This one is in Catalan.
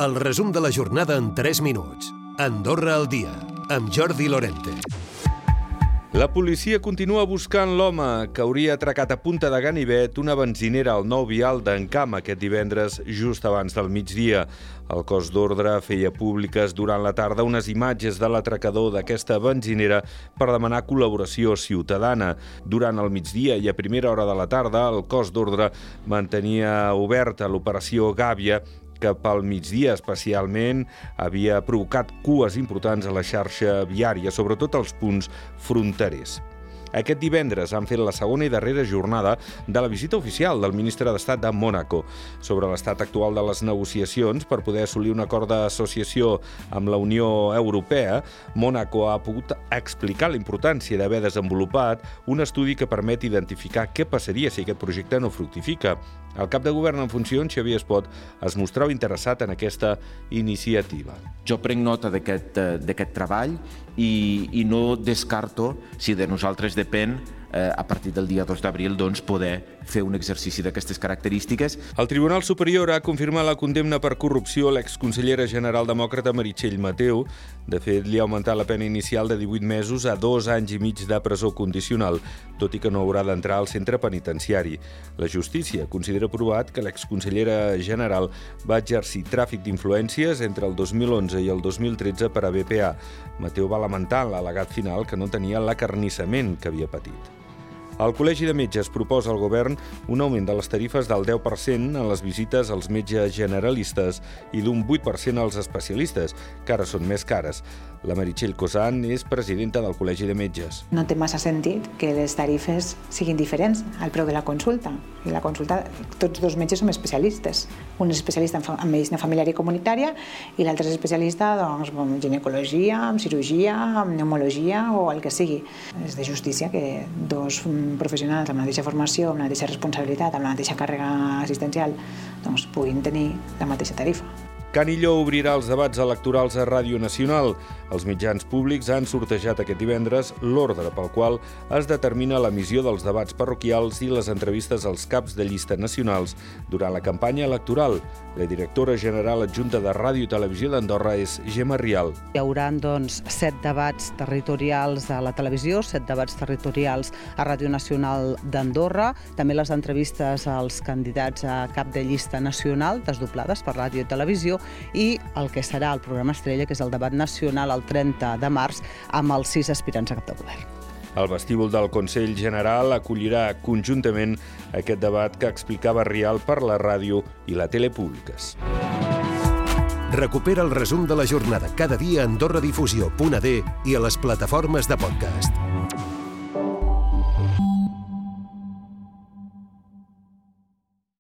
El resum de la jornada en 3 minuts. Andorra al dia, amb Jordi Lorente. La policia continua buscant l'home que hauria atracat a Punta de Ganivet una benzinera al nou vial d'Encam aquest divendres just abans del migdia. El cos d'ordre feia públiques durant la tarda unes imatges de l'atracador d'aquesta benzinera per demanar col·laboració ciutadana. Durant el migdia i a primera hora de la tarda, el cos d'ordre mantenia oberta l'operació Gàbia que pel migdia especialment havia provocat cues importants a la xarxa viària, sobretot als punts fronterers. Aquest divendres han fet la segona i darrera jornada de la visita oficial del ministre d'Estat de Mònaco sobre l'estat actual de les negociacions per poder assolir un acord d'associació amb la Unió Europea. Mònaco ha pogut explicar la importància d'haver desenvolupat un estudi que permet identificar què passaria si aquest projecte no fructifica. El cap de govern en funcions, Xavier Espot, es mostrava interessat en aquesta iniciativa. Jo prenc nota d'aquest treball i, i no descarto, si de nosaltres depèn, eh, a partir del dia 2 d'abril doncs, poder fer un exercici d'aquestes característiques. El Tribunal Superior ha confirmat la condemna per corrupció a l'exconsellera general demòcrata Meritxell Mateu. De fet, li ha augmentat la pena inicial de 18 mesos a dos anys i mig de presó condicional, tot i que no haurà d'entrar al centre penitenciari. La justícia considera provat que l'exconsellera general va exercir tràfic d'influències entre el 2011 i el 2013 per a BPA. Mateu va lamentar en l'al·legat final que no tenia l'acarnissament que havia patit. El Col·legi de Metges proposa al govern un augment de les tarifes del 10% en les visites als metges generalistes i d'un 8% als especialistes, que ara són més cares. La Meritxell Cosan és presidenta del Col·legi de Metges. No té massa sentit que les tarifes siguin diferents al preu de la consulta. I la consulta, tots dos metges som especialistes. Un és especialista en medicina familiar i comunitària i l'altre és especialista doncs, en ginecologia, en cirurgia, en pneumologia o el que sigui. És de justícia que dos professionals amb la mateixa formació, amb la mateixa responsabilitat, amb la mateixa càrrega assistencial, doncs puguin tenir la mateixa tarifa. Canilló obrirà els debats electorals a Ràdio Nacional. Els mitjans públics han sortejat aquest divendres l'ordre pel qual es determina l'emissió dels debats parroquials i les entrevistes als caps de llista nacionals durant la campanya electoral. La directora general adjunta de Ràdio i Televisió d'Andorra és Gemma Rial. Hi haurà doncs, set debats territorials a la televisió, set debats territorials a Ràdio Nacional d'Andorra, també les entrevistes als candidats a cap de llista nacional, desdoblades per Ràdio i Televisió, i el que serà el programa estrella, que és el debat nacional el 30 de març, amb els sis aspirants a cap de govern. El vestíbul del Consell General acollirà conjuntament aquest debat que explicava Rial per la ràdio i la tele públiques. Recupera el resum de la jornada cada dia a AndorraDifusió.d i a les plataformes de podcast.